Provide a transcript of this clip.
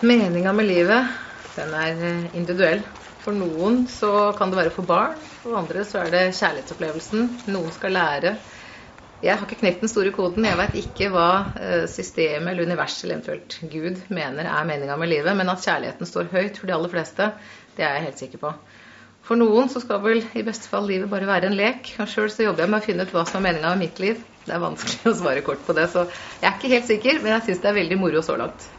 Meninga med livet, den er eh, individuell. For noen så kan det være for barn, for andre så er det kjærlighetsopplevelsen. Noen skal lære. Jeg har ikke knekt den store koden. Jeg vet ikke hva eh, systemet eller universet eller eventuelt Gud mener er meninga med livet, men at kjærligheten står høyt for de aller fleste, det er jeg helt sikker på. For noen så skal vel i beste fall livet bare være en lek. Og sjøl så jobber jeg med å finne ut hva som er meninga med mitt liv. Det er vanskelig å svare kort på det, så jeg er ikke helt sikker, men jeg syns det er veldig moro så langt.